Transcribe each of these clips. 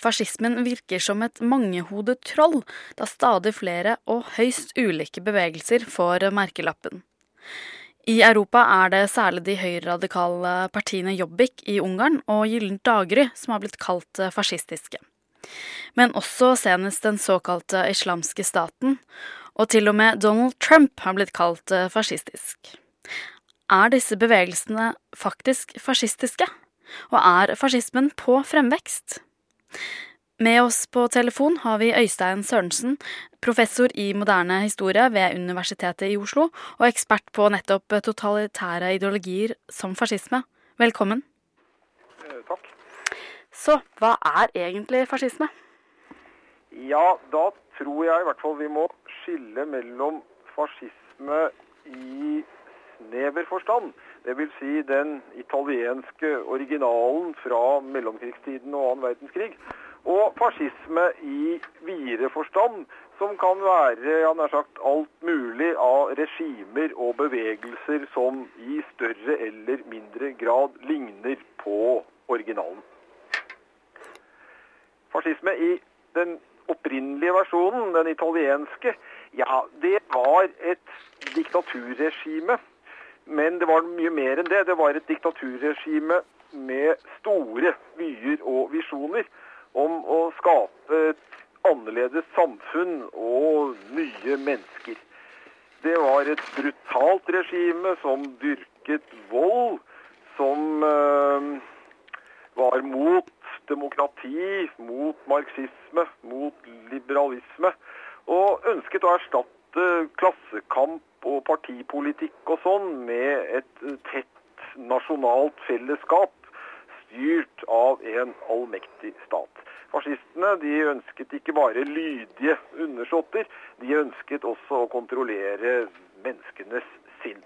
Fascismen virker som et mangehodet troll, da stadig flere og høyst ulike bevegelser får merkelappen. I Europa er det særlig de høyreradikale partiene Jobbik i Ungarn og Gyllent daggry som har blitt kalt fascistiske. Men også senest den såkalte islamske staten, og til og med Donald Trump har blitt kalt fascistisk. Er disse bevegelsene faktisk fascistiske? Og er fascismen på fremvekst? Med oss på telefon har vi Øystein Sørensen, professor i moderne historie ved Universitetet i Oslo, og ekspert på nettopp totalitære ideologier som fascisme. Velkommen. Eh, takk. Så hva er egentlig fascisme? Ja, da tror jeg i hvert fall vi må skille mellom fascisme i snever forstand. Dvs. Si den italienske originalen fra mellomkrigstiden og annen verdenskrig. Og fascisme i videre forstand, som kan være ja, nær sagt alt mulig av regimer og bevegelser som i større eller mindre grad ligner på originalen. Fascisme i den opprinnelige versjonen, den italienske, ja, det var et diktaturregime men det var mye mer enn det. Det var et diktaturregime med store vyer og visjoner om å skape et annerledes samfunn og nye mennesker. Det var et brutalt regime som dyrket vold, som øh, var mot demokrati, mot marxisme, mot liberalisme, og ønsket å erstatte klassekamp og partipolitikk og sånn med et tett nasjonalt fellesskap styrt av en allmektig stat. Fascistene de ønsket ikke bare lydige undersåtter, de ønsket også å kontrollere menneskenes sinn.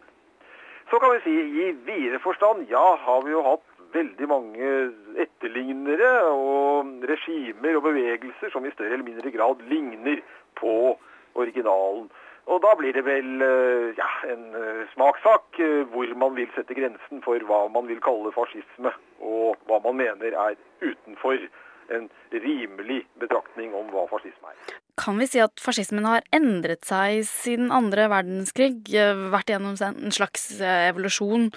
Så kan vi si i videre forstand, ja, har vi jo hatt veldig mange etterlignere og regimer og bevegelser som i større eller mindre grad ligner på originalen. Og da blir det vel eh, ja, en eh, smakssak eh, hvor man vil sette grensen for hva man vil kalle fascisme, og hva man mener er utenfor en rimelig betraktning om hva fascisme er. Kan vi si at fascismen har endret seg siden andre verdenskrig? Vært gjennom en slags evolusjon?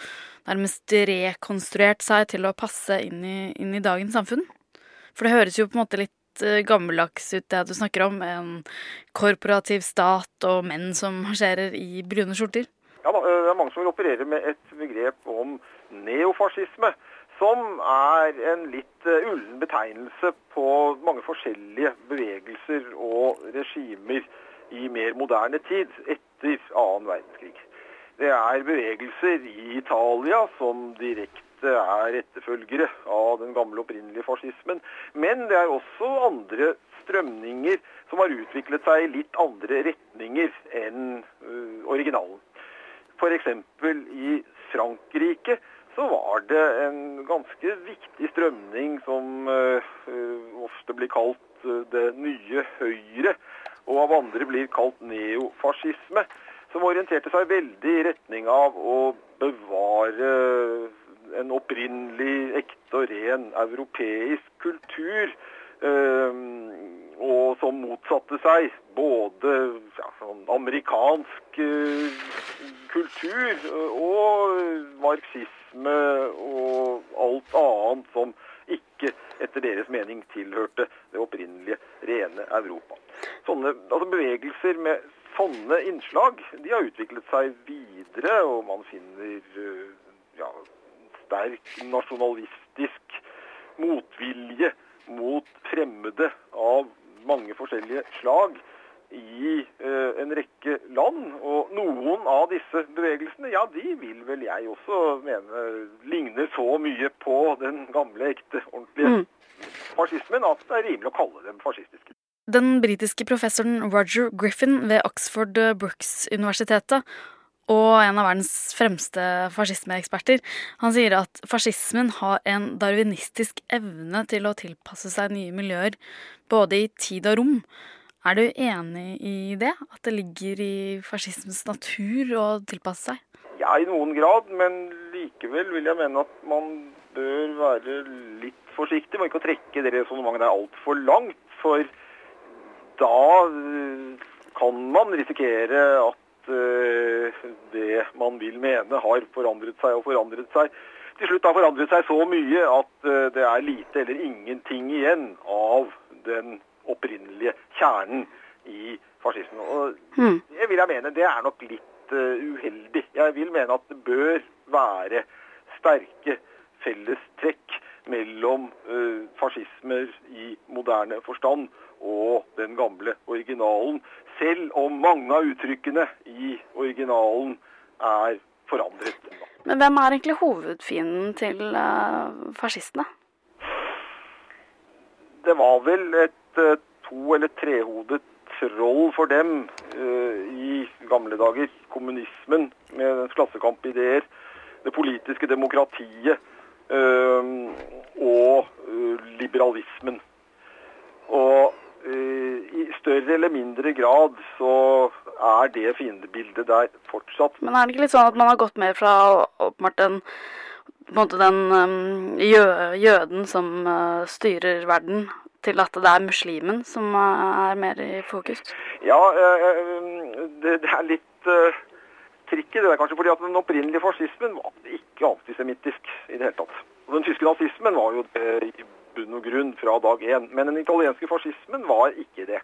Nærmest rekonstruert seg til å passe inn i, inn i dagens samfunn? For det høres jo på en måte litt Eh, gammeldags ut, det du snakker om. En korporativ stat og menn som marsjerer i brune skjorter. Ja, da, eh, det er mange som vil operere med et begrep om neofascisme. Som er en litt uh, ullen betegnelse på mange forskjellige bevegelser og regimer i mer moderne tid, etter annen verdenskrig. Det er bevegelser i Italia som direkte er etterfølgere av den gamle opprinnelige fascismen. Men det er også andre strømninger som har utviklet seg i litt andre retninger enn uh, originalen. F.eks. i Frankrike så var det en ganske viktig strømning som uh, ofte blir kalt uh, det nye Høyre, og av andre blir kalt neofascisme, som orienterte seg veldig i retning av å bevare en opprinnelig, ekte og ren europeisk kultur. Um, og som motsatte seg både ja, sånn amerikansk uh, kultur og marxisme og alt annet som ikke etter deres mening tilhørte det opprinnelige, rene Europa. Sånne altså Bevegelser med sånne innslag de har utviklet seg videre, og man finner uh, ja, sterk nasjonalistisk motvilje mot fremmede av mange forskjellige slag i eh, en rekke land. Og noen av disse bevegelsene, ja, de vil vel jeg også mene ligner så mye på den gamle, ekte, ordentlige mm. fascismen at det er rimelig å kalle dem fascistiske. Den britiske professoren Roger Griffin ved Oxford Brooks-universitetet og en av verdens fremste fascismeeksperter. Han sier at fascismen har en darwinistisk evne til å tilpasse seg nye miljøer, både i tid og rom. Er du enig i det? At det ligger i fascismens natur å tilpasse seg? Ja, i noen grad, men likevel vil jeg mene at man bør være litt forsiktig med ikke å trekke det resonnementet altfor langt. For da eh, kan man risikere at uh, det man vil mene, har forandret seg og forandret seg. Til slutt har forandret seg så mye at uh, det er lite eller ingenting igjen av den opprinnelige kjernen i fascismen. Og mm. det vil jeg mene, det er nok litt uh, uheldig. Jeg vil mene at det bør være sterke fellestrekk mellom fascismer i moderne forstand og den gamle originalen, selv om mange av uttrykkene i originalen er forandret. Men hvem er egentlig hovedfienden til uh, fascistene? Det var vel et uh, to- eller trehodet troll for dem uh, i gamle dager. Kommunismen med dens klassekampideer. det politiske demokratiet og liberalismen. Større eller mindre grad så er det fiendebildet der fortsatt. Men er det ikke litt sånn at man har gått mer fra åpenbart den den um, jø, jøden som uh, styrer verden, til at det er muslimen som uh, er mer i fokus? Ja, uh, det, det, er litt uh, tricky det der kanskje. fordi at den opprinnelige fascismen var ikke antisemittisk i det hele tatt. Og Den tyske nazismen var jo det i bunn og grunn fra dag én. Men den italienske fascismen var ikke det.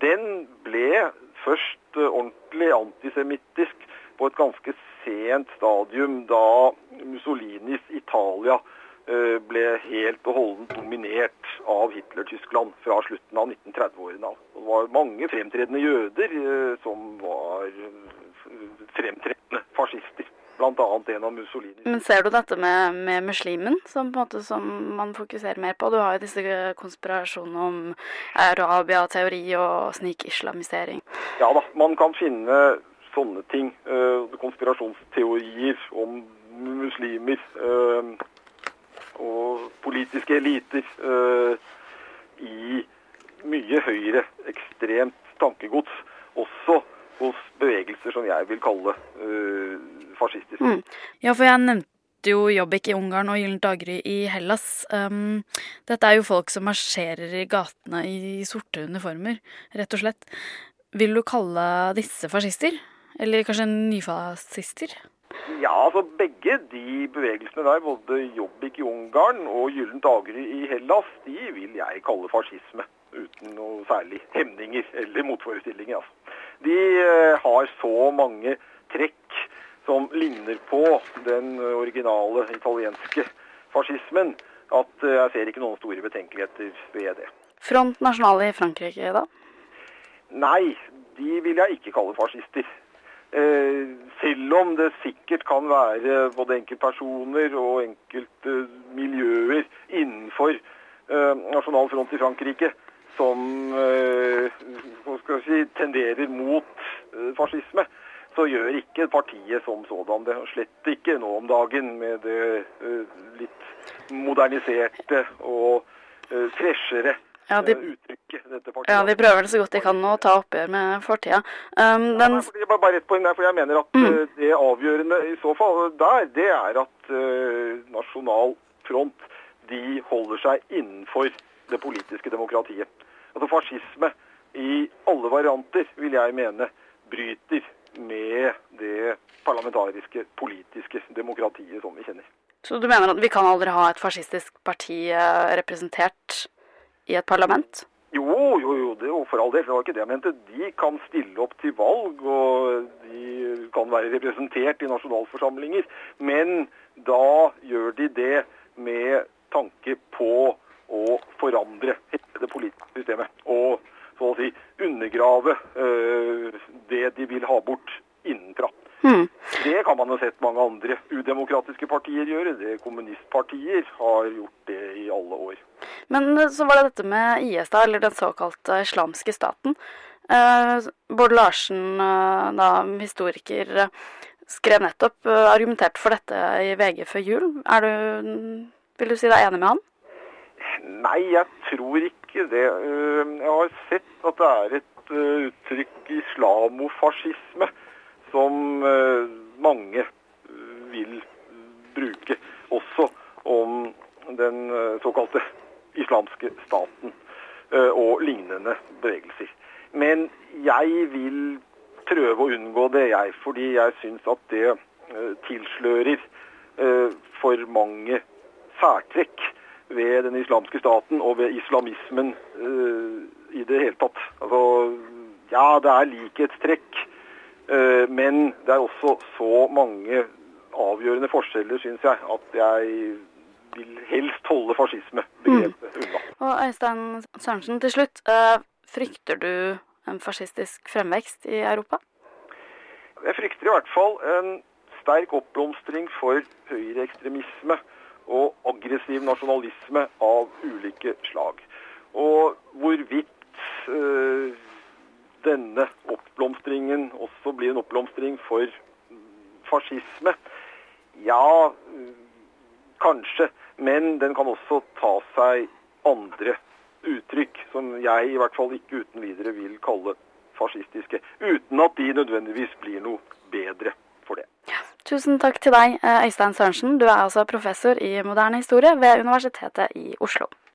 Den ble først eh, ordentlig antisemittisk på et ganske sent stadium, da Mussolinis Italia eh, ble helt og holdent dominert av Hitler-Tyskland fra slutten av 1930-årene. Det var mange fremtredende jøder eh, som var fremtredende fascister bl.a. en av Mussolini. Men ser du dette med, med muslimen som, måte, som, man fokuserer mer på? Du har jo disse konspirasjonene om Arabia-teori og snikislamisering. Ja da, man kan finne sånne ting. Uh, konspirasjonsteorier om muslimer uh, og politiske eliter uh, i mye høyere ekstremt tankegods. Også hos bevegelser som jeg vil kalle fascistiske. Mm. Ja, for jeg nevnte jo Jobbik i Ungarn og Gyllent daggry i Hellas. Um, dette er jo folk som marsjerer i gatene i sorte uniformer, rett og slett. Vil du kalle disse fascister? Eller kanskje nyfascister? Ja, altså begge de bevegelsene der, både Jobbik i Ungarn og Gyllent daggry i Hellas, de vil jeg kalle fascisme. Uten noe særlig hemninger eller motforestillinger. altså. De eh, har så mange trekk som ligner på den originale italienske fascismen, at eh, jeg ser ikke noen store betenkeligheter ved det. Front Nasjonal i Frankrike, da? Nei, de vil jeg ikke kalle fascister. Eh, selv om det sikkert kan være både enkeltpersoner og enkelte miljøer innenfor eh, Nasjonal Front i Frankrike som eh, si, tenderer mot eh, fascisme så gjør ikke partiet som sådan det. Slett ikke nå om dagen med det uh, litt moderniserte og uh, freshere ja, de, uh, uttrykket dette partiet Ja, de prøver det så godt de kan å ta oppgjør med fortida. Um, den... ja, bare, bare ett poeng der, for jeg mener at mm. det avgjørende i så fall der, det er at Nasjonal Front de holder seg innenfor det politiske demokratiet. Altså fascisme i alle varianter, vil jeg mene, bryter med det parlamentariske, politiske demokratiet som vi kjenner. Så du mener at vi kan aldri ha et fascistisk parti eh, representert i et parlament? Jo, jo, jo, det er for all del. Det var ikke det jeg mente. De kan stille opp til valg, og de kan være representert i nasjonalforsamlinger. Men da gjør de det med tanke på å forandre hele det politiske systemet. Og så å si undergrave uh, det de vil ha bort innenfra. Mm. Det kan man jo sett mange andre udemokratiske partier gjøre. Det Kommunistpartier har gjort det i alle år. Men eh, så var det dette med IS, da, eller den såkalte islamske staten. Eh, Bård Larsen, eh, da historiker, skrev nettopp, eh, argumentert for dette i VG før jul. Er du, vil du si deg enig med han? Nei, jeg tror ikke det. Eh, jeg har sett at det er et eh, uttrykk islamofascisme som eh, mange vil bruke også om den såkalte islamske staten og lignende bevegelser. Men jeg vil prøve å unngå det, jeg, fordi jeg syns at det tilslører for mange særtrekk ved den islamske staten og ved islamismen i det hele tatt. Altså, ja, det er likhetstrekk, uh, men det er også så mange avgjørende forskjeller, syns jeg, at jeg vil helst holde fascismebegrepet mm. unna. Og Øystein Sørensen, til slutt. Uh, frykter du en fascistisk fremvekst i Europa? Jeg frykter i hvert fall en sterk oppblomstring for høyreekstremisme og aggressiv nasjonalisme av ulike slag. Og hvorvidt øh, denne oppblomstringen også blir en oppblomstring for fascisme, ja, kanskje. Men den kan også ta seg andre uttrykk, som jeg i hvert fall ikke uten videre vil kalle fascistiske. Uten at de nødvendigvis blir noe bedre for det. Tusen takk til deg, Øystein Sørensen. Du er altså professor i moderne historie ved Universitetet i Oslo.